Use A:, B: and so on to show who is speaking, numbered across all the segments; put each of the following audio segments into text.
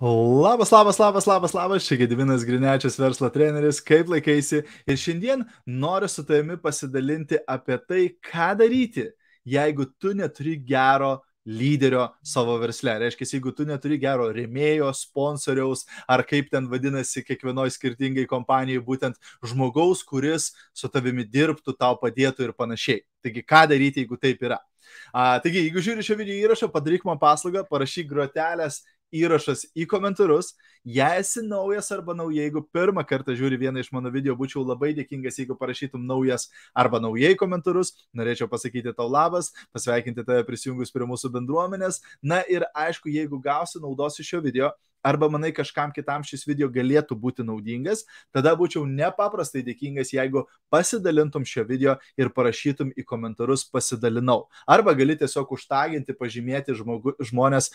A: Labas, labas, labas, labas, labas, čia Gedivinas Grinečias, verslo treneris, kaip laikaisi. Ir šiandien noriu su tavimi pasidalinti apie tai, ką daryti, jeigu tu neturi gero lyderio savo versle. Reiškia, jeigu tu neturi gero remėjo, sponsoriaus ar kaip ten vadinasi kiekvienoje skirtingai kompanijai, būtent žmogaus, kuris su tavimi dirbtų, tau padėtų ir panašiai. Taigi, ką daryti, jeigu taip yra? A, taigi, jeigu žiūri šio video įrašą, padaryk man paslaugą, parašyk grotelės įrašas į komentarus. Jei esi naujas arba nauja, jeigu pirmą kartą žiūri vieną iš mano video, būčiau labai dėkingas, jeigu parašytum naujas arba naujai komentarus. Norėčiau pasakyti tau labas, pasveikinti tave prisijungus prie mūsų bendruomenės. Na ir aišku, jeigu gausi naudos iš šio video, arba manai kažkam kitam šis video galėtų būti naudingas, tada būčiau nepaprastai dėkingas, jeigu pasidalintum šio video ir parašytum į komentarus pasidalinau. Arba gali tiesiog užtaginti, pažymėti žmogu, žmonės,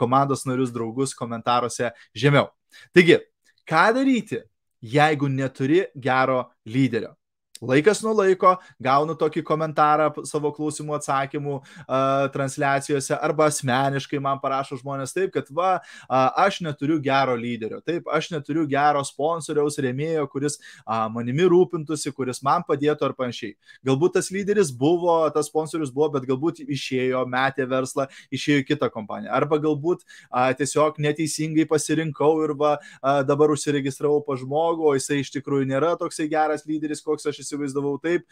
A: komandos narius, draugus komentaruose žemiau. Taigi, ką daryti, jeigu neturi gero lyderio? Laikas nuo laiko gaunu tokį komentarą savo klausimų atsakymų uh, transliacijose arba asmeniškai man parašo žmonės taip, kad va, uh, aš neturiu gero lyderio, taip, aš neturiu gero sponsoriaus, rėmėjo, kuris uh, manimi rūpintųsi, kuris man padėtų ar panašiai. Galbūt tas lyderis buvo, tas sponsorius buvo, bet galbūt išėjo, metė verslą, išėjo į kitą kompaniją. Arba galbūt uh, tiesiog neteisingai pasirinkau ir va, uh, dabar užsiregistravau pa žmogų, o jisai iš tikrųjų nėra toksai geras lyderis, koks aš esu įsivaizdavau taip,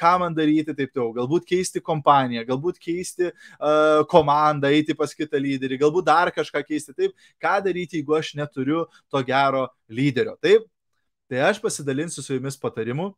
A: ką man daryti, taip toliau. Galbūt keisti kompaniją, galbūt keisti komandą, eiti pas kitą lyderį, galbūt dar kažką keisti. Taip, ką daryti, jeigu aš neturiu to gero lyderio. Taip, tai aš pasidalinsiu su jumis patarimu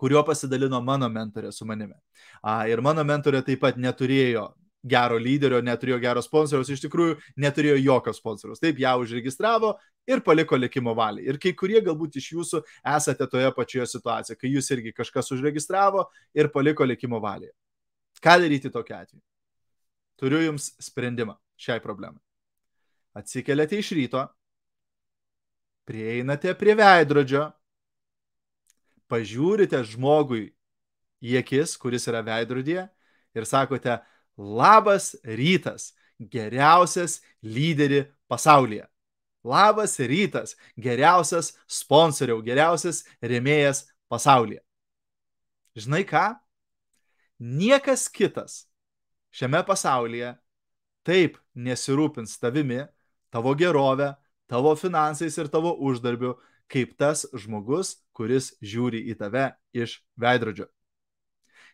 A: kuriuo pasidalino mano mentorė su manimi. A, ir mano mentorė taip pat neturėjo gero lyderio, neturėjo gero sponsoriaus, iš tikrųjų neturėjo jokio sponsoriaus. Taip, ją užregistravo ir paliko likimo valiai. Ir kai kurie galbūt iš jūsų esate toje pačioje situacijoje, kai jūs irgi kažkas užregistravo ir paliko likimo valiai. Ką daryti tokiu atveju? Turiu jums sprendimą šiai problemai. Atsikeliate iš ryto, prieinate prie veidrodžio, pažiūrite žmogui į akis, kuris yra veidrodėje ir sakote, Labas rytas, geriausias lyderi pasaulyje. Labas rytas, geriausias sponsoriau, geriausias remėjas pasaulyje. Žinai ką? Niekas kitas šiame pasaulyje taip nesirūpins tavimi, tavo gerovę, tavo finansais ir tavo uždarbiu, kaip tas žmogus, kuris žiūri į tave iš veidrodžio.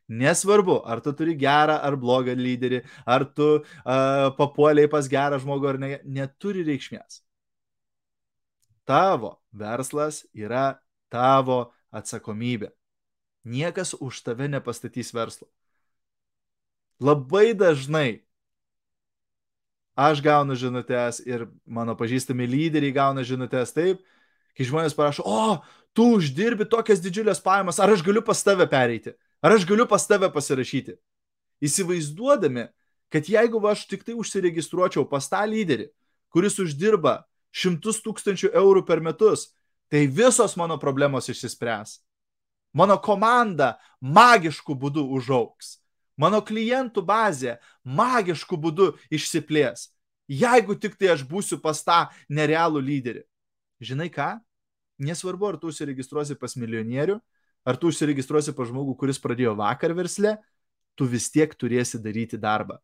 A: Nesvarbu, ar tu turi gerą ar blogą lyderį, ar tu uh, papuoliai pas gerą žmogų ar ne, neturi reikšmės. Tavo verslas yra tavo atsakomybė. Niekas už tave nepastatys verslo. Labai dažnai aš gaunu žinutės ir mano pažįstami lyderiai gauna žinutės taip, kai žmonės parašo, o, tu uždirbi tokias didžiulės pajamas, ar aš galiu pas tave pereiti? Ar aš galiu pas tave pasirašyti? Įsivaizduodami, kad jeigu aš tik tai užsiregistruočiau pas tą lyderį, kuris uždirba šimtus tūkstančių eurų per metus, tai visos mano problemos išsispręs. Mano komanda magišku būdu užauks. Mano klientų bazė magišku būdu išsiplės. Jeigu tik tai aš būsiu pas tą nerealų lyderį. Žinai ką? Nesvarbu, ar tu užsiregistruosi pas milijonierių, ar tu užsiregistruosi pa žmogų, kuris pradėjo vakar versle, tu vis tiek turėsi daryti darbą.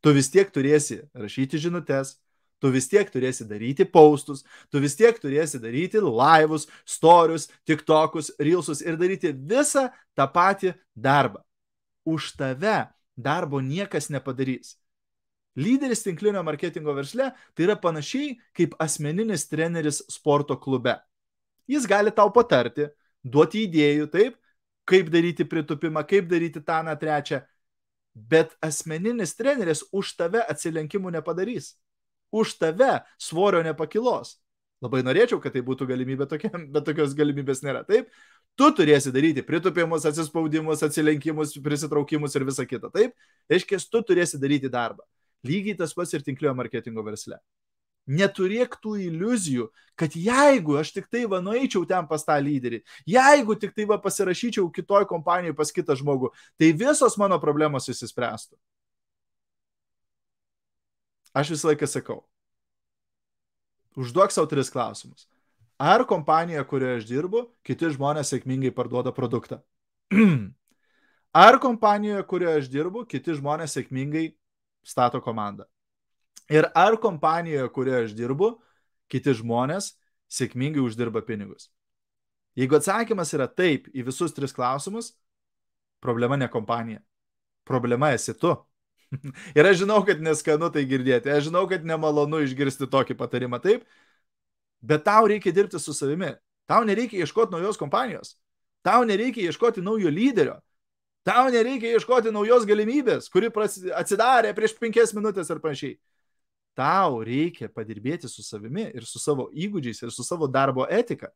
A: Tu vis tiek turėsi rašyti žinutės, tu vis tiek turėsi daryti paustus, tu vis tiek turėsi daryti laivus, storius, tiktokus, reelsus ir daryti visą tą patį darbą. Už tave darbo niekas nepadarys. Lyderis tinklinio marketingo versle tai yra panašiai kaip asmeninis treneris sporto klube. Jis gali tau patarti, duoti idėjų, taip, kaip daryti pritupimą, kaip daryti tą, na, trečią. Bet asmeninis treneris už tave atsilenkimų nepadarys. Už tave svorio nepakilos. Labai norėčiau, kad tai būtų galimybė tokia, bet tokios galimybės nėra. Taip, tu turėsi daryti pritupimus, atsispaudimus, atsilenkimus, prisitraukimus ir visą kitą. Taip, reiškia, tu turėsi daryti darbą. Lygiai tas pats ir tinklio marketingo versle neturėk tų iliuzijų, kad jeigu aš tik tai va nueičiau ten pas tą lyderį, jeigu tik tai va pasirašyčiau kitoj kompanijoje pas kitą žmogų, tai visos mano problemos įsispręstų. Aš visą laiką sakau, Užduok savo tris klausimus. Ar kompanija, kurioje aš dirbu, kiti žmonės sėkmingai parduoda produktą? Ar kompanijoje, kurioje aš dirbu, kiti žmonės sėkmingai stato komandą? Ir ar kompanijoje, kurioje aš dirbu, kiti žmonės sėkmingai uždirba pinigus? Jeigu atsakymas yra taip į visus tris klausimus, problema ne kompanija. Problema esi tu. Ir aš žinau, kad neskanu tai girdėti, aš žinau, kad nemalonu išgirsti tokį patarimą taip, bet tau reikia dirbti su savimi. Tau nereikia ieškoti naujos kompanijos, tau nereikia ieškoti naujo lyderio, tau nereikia ieškoti naujos galimybės, kuri atsidarė prieš penkias minutės ar panašiai. Tau reikia padirbėti su savimi ir su savo įgūdžiais ir su savo darbo etika.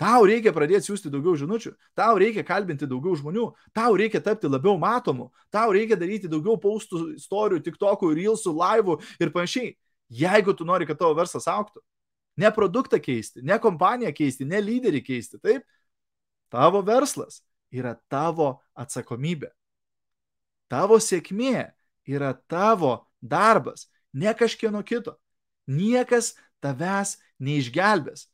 A: Tau reikia pradėti siūsti daugiau žinučių, tau reikia kalbinti daugiau žmonių, tau reikia tapti labiau matomu, tau reikia daryti daugiau paustų, istorijų, tik tokų, reelsų, laivų ir panašiai. Jeigu tu nori, kad tavo verslas auktų, ne produktą keisti, ne kompaniją keisti, ne lyderį keisti, taip, tavo verslas yra tavo atsakomybė. Tavo sėkmė yra tavo darbas, ne kažkieno kito. Niekas tavęs neišgelbės.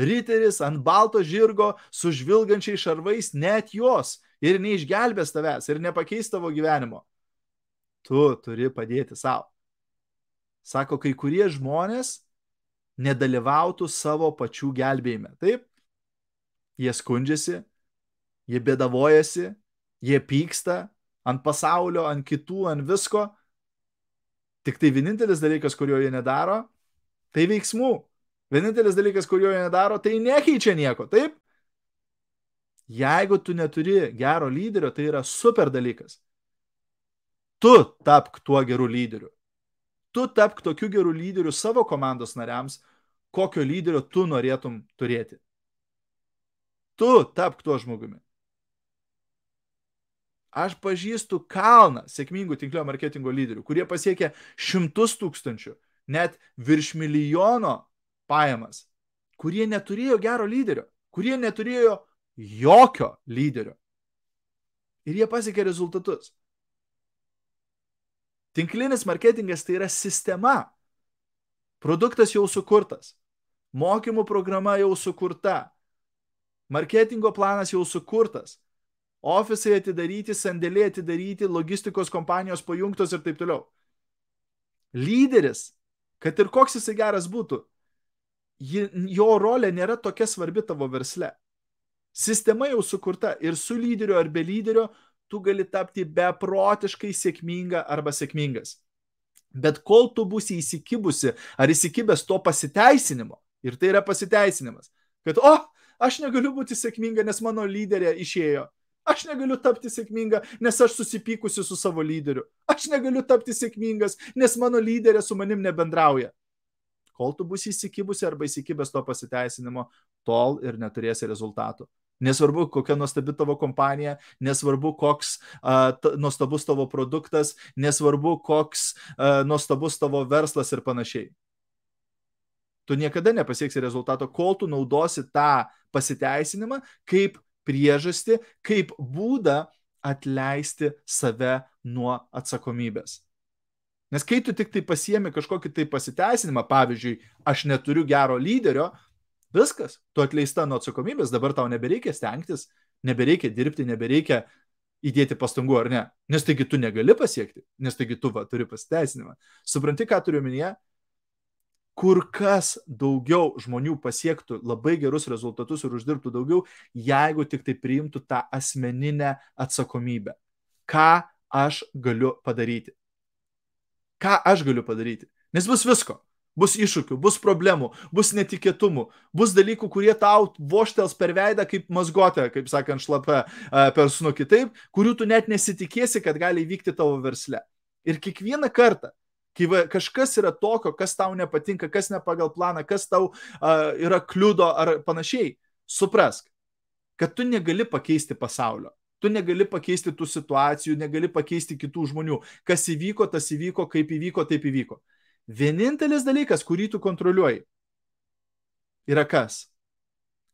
A: Riteris ant balto žirgo su žvilgančiais šarvais net jos ir neišgelbės tavęs ir nepakeis tavo gyvenimo. Tu turi padėti savo. Sako, kai kurie žmonės nedalyvautų savo pačių gelbėjime. Taip? Jie skundžiasi, jie bedavojasi, jie pyksta ant pasaulio, ant kitų, ant visko. Tik tai vienintelis dalykas, kurio jie nedaro, tai veiksmų. Vienintelis dalykas, kurio jie nedaro, tai nekeičia nieko, taip? Jeigu tu neturi gero lyderio, tai yra super dalykas. Tu tapk tuo geru lyderiu. Tu tapk tokiu geru lyderiu savo komandos nariams, kokio lyderio tu norėtum turėti. Tu tapk tuo žmogumi. Aš pažįstu kalną sėkmingų tinklinio marketingo lyderių, kurie pasiekia šimtus tūkstančių, net virš milijono pajamas, kurie neturėjo gero lyderio, kurie neturėjo jokio lyderio. Ir jie pasiekė rezultatus. Tinklinis marketingas tai yra sistema. Produktas jau sukurtas. Mokymų programa jau sukurta. Marketingo planas jau sukurtas. Ofisai atidaryti, sandėliai atidaryti, logistikos kompanijos pajungtos ir taip toliau. Lyderis, kad ir koks jisai geras būtų, jo rolė nėra tokia svarbi tavo versle. Sistema jau sukurta ir su lyderiu ar be lyderio tu gali tapti beprotiškai sėkminga arba sėkmingas. Bet kol tu būsi įsikibusi ar įsikibęs to pasiteisinimo, ir tai yra pasiteisinimas, kad, o, aš negaliu būti sėkminga, nes mano lyderė išėjo. Aš negaliu tapti sėkminga, nes aš susipykusi su savo lyderiu. Aš negaliu tapti sėkmingas, nes mano lyderė su manim nebendrauja. Kol tu būsi įsikibusi arba įsikibęs to pasiteisinimo, tol ir neturėsi rezultatų. Nesvarbu, kokia nuostabi tavo kompanija, nesvarbu, koks uh, nuostabus tavo produktas, nesvarbu, koks uh, nuostabus tavo verslas ir panašiai. Tu niekada nepasieksi rezultato, kol tu naudosi tą pasiteisinimą kaip priežastį, kaip būdą atleisti save nuo atsakomybės. Nes kai tu tik tai pasiemi kažkokį tai pasiteisinimą, pavyzdžiui, aš neturiu gero lyderio, viskas, tu atleista nuo atsakomybės, dabar tau nebereikia stengtis, nebereikia dirbti, nebereikia įdėti pastangų ar ne. Nes taigi tu negali pasiekti, nes taigi tu va, turi pasiteisinimą. Supranti, ką turiu minėję? Kur kas daugiau žmonių pasiektų labai gerus rezultatus ir uždirbtų daugiau, jeigu tik tai priimtų tą asmeninę atsakomybę. Ką aš galiu padaryti? Ką aš galiu padaryti. Nes bus visko. Bus iššūkių, bus problemų, bus netikėtumų, bus dalykų, kurie tau voštels per veidą kaip mazgotė, kaip sakant, šlapia per snukį, taip, kurių tu net nesitikėsi, kad gali įvykti tavo versle. Ir kiekvieną kartą, kai va, kažkas yra tokio, kas tau nepatinka, kas ne pagal planą, kas tau uh, yra kliudo ar panašiai, suprask, kad tu negali pakeisti pasaulio. Tu negali pakeisti tų situacijų, negali pakeisti kitų žmonių. Kas įvyko, tas įvyko, kaip įvyko, taip įvyko. Vienintelis dalykas, kurį tu kontroliuoji, yra kas?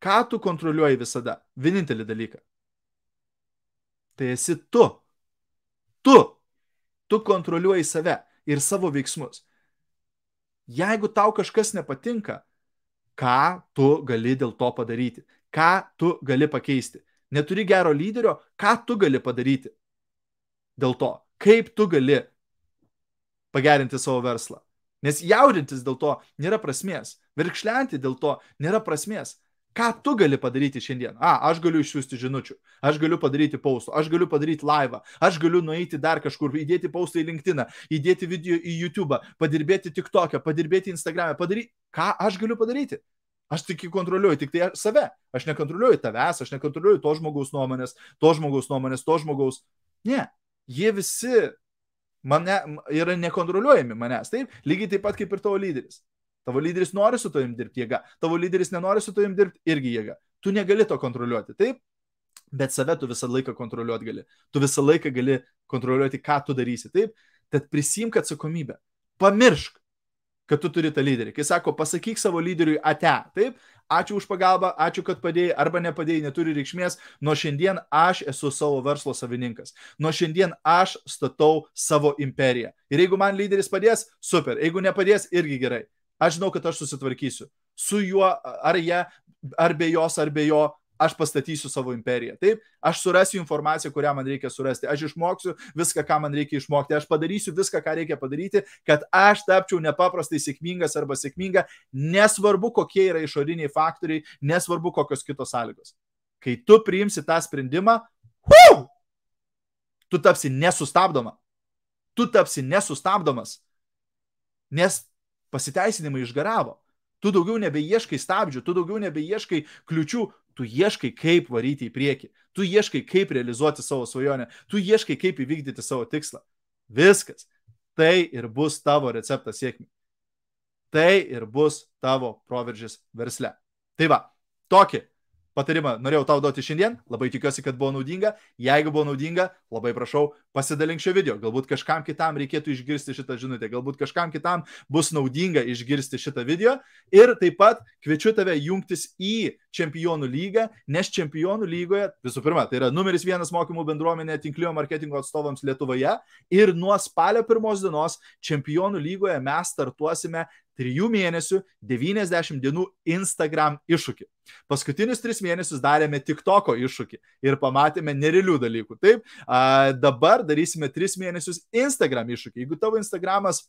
A: Ką tu kontroliuoji visada? Vienintelį dalyką. Tai esi tu. Tu. Tu kontroliuoji save ir savo veiksmus. Jeigu tau kažkas nepatinka, ką tu gali dėl to padaryti, ką tu gali pakeisti. Neturi gero lyderio, ką tu gali padaryti dėl to, kaip tu gali pagerinti savo verslą. Nes jaudintis dėl to nėra prasmės, virkšlenti dėl to nėra prasmės. Ką tu gali padaryti šiandien? A, aš galiu išsiųsti žinučių, aš galiu padaryti paustų, aš galiu padaryti laivą, aš galiu nueiti dar kažkur, įdėti paustą į LinkedIn, įdėti video į YouTube, padirbėti tik tokią, padirbėti Instagram'e, padaryti. Ką aš galiu padaryti? Aš tik kontroliuoju tik tai save. Aš nekontroliuoju tavęs, aš nekontroliuoju to žmogaus nuomonės, to žmogaus nuomonės, to žmogaus. Ne, jie visi mane, yra nekontroliuojami manęs. Taip, lygiai taip pat kaip ir tavo lyderis. Tavo lyderis nori su tavim dirbti jėga, tavo lyderis nenori su tavim dirbti irgi jėga. Tu negali to kontroliuoti, taip? Bet save tu visą laiką kontroliuoti gali. Tu visą laiką gali kontroliuoti, ką tu darysi, taip? Tad prisimk atsakomybę. Pamiršk, kad tu turi tą lyderį. Kai sako, pasakyk savo lyderiui ate, taip? Ačiū už pagalbą, ačiū, kad padėjai arba nepadėjai, neturi reikšmės. Nuo šiandien aš esu savo verslo savininkas. Nuo šiandien aš statau savo imperiją. Ir jeigu man lyderis padės, super. Jeigu nepadės, irgi gerai. Aš žinau, kad aš susitvarkysiu. Su juo, ar ją, ar be jos, ar be jo, aš pastatysiu savo imperiją. Taip, aš surasiu informaciją, kurią man reikia surasti. Aš išmoksiu viską, ką man reikia išmokti. Aš padarysiu viską, ką reikia padaryti, kad aš tapčiau nepaprastai sėkmingas arba sėkminga, nesvarbu, kokie yra išoriniai faktoriai, nesvarbu, kokios kitos sąlygos. Kai tu priimsi tą sprendimą, huu, tu tapsi nesustabdoma. Tu tapsi nesustabdomas. Nes pasiteisinimai išgaravo. Tu daugiau nebeieškai stabdžių, tu daugiau nebeieškai kliučių, tu ieškai, kaip varyti į priekį, tu ieškai, kaip realizuoti savo svajonę, tu ieškai, kaip įvykdyti savo tikslą. Viskas. Tai ir bus tavo receptas sėkmė. Tai ir bus tavo proveržis versle. Tai va, tokį patarimą norėjau tau duoti šiandien, labai tikiuosi, kad buvo naudinga. Jeigu buvo naudinga, labai prašau, pasidalink šio video. Galbūt kažkam kitam reikėtų išgirsti šitą žinutę, galbūt kažkam kitam bus naudinga išgirsti šitą video. Ir taip pat kviečiu tave jungtis į Čempionų lygą, nes Čempionų lygoje, visų pirma, tai yra numeris vienas mokymų bendruomenė tinklinio marketingo atstovams Lietuvoje. Ir nuo spalio pirmos dienos Čempionų lygoje mes startuosime 3 mėnesių 90 dienų Instagram iššūkį. Paskutinius 3 mėnesius darėme TikToko iššūkį ir pamatėme nerealių dalykų. Taip, a, dabar darysime 3 mėnesius Instagram iššūkį. Jeigu tavo Instagramas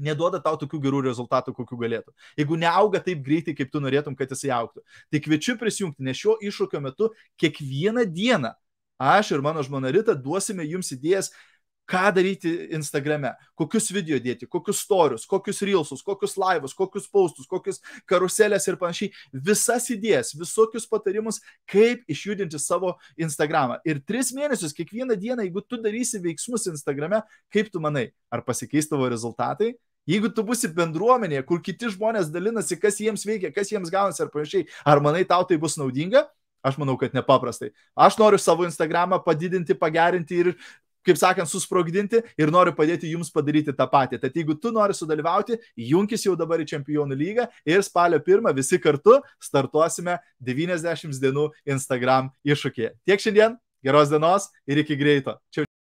A: neduoda tau tokių gerų rezultatų, kokių galėtų. Jeigu neauga taip greitai, kaip tu norėtum, kad jisai auktų. Tai kviečiu prisijungti, nes šio iššūkio metu kiekvieną dieną aš ir mano žmona Rita duosime jums idėjas, ką daryti Instagrame, kokius video dėti, kokius storius, kokius reelsus, kokius laivus, kokius paustus, kokius karuselės ir panašiai. Visas idėjas, visokius patarimus, kaip išjudinti savo Instagramą. Ir tris mėnesius kiekvieną dieną, jeigu tu darysi veiksmus Instagrame, kaip tu manai, ar pasikeis tavo rezultatai? Jeigu tu būsi bendruomenėje, kur kiti žmonės dalinasi, kas jiems veikia, kas jiems gaunasi ar panašiai, ar manai tau tai bus naudinga? Aš manau, kad nepaprastai. Aš noriu savo Instagramą padidinti, pagerinti ir kaip sakant, susprogdinti ir noriu padėti jums padaryti tą patį. Tad jeigu tu nori sudalyvauti, junkis jau dabar į Čempionų lygą ir spalio pirmą visi kartu startuosime 90 dienų Instagram iššūkį. Tiek šiandien, geros dienos ir iki greito. Čia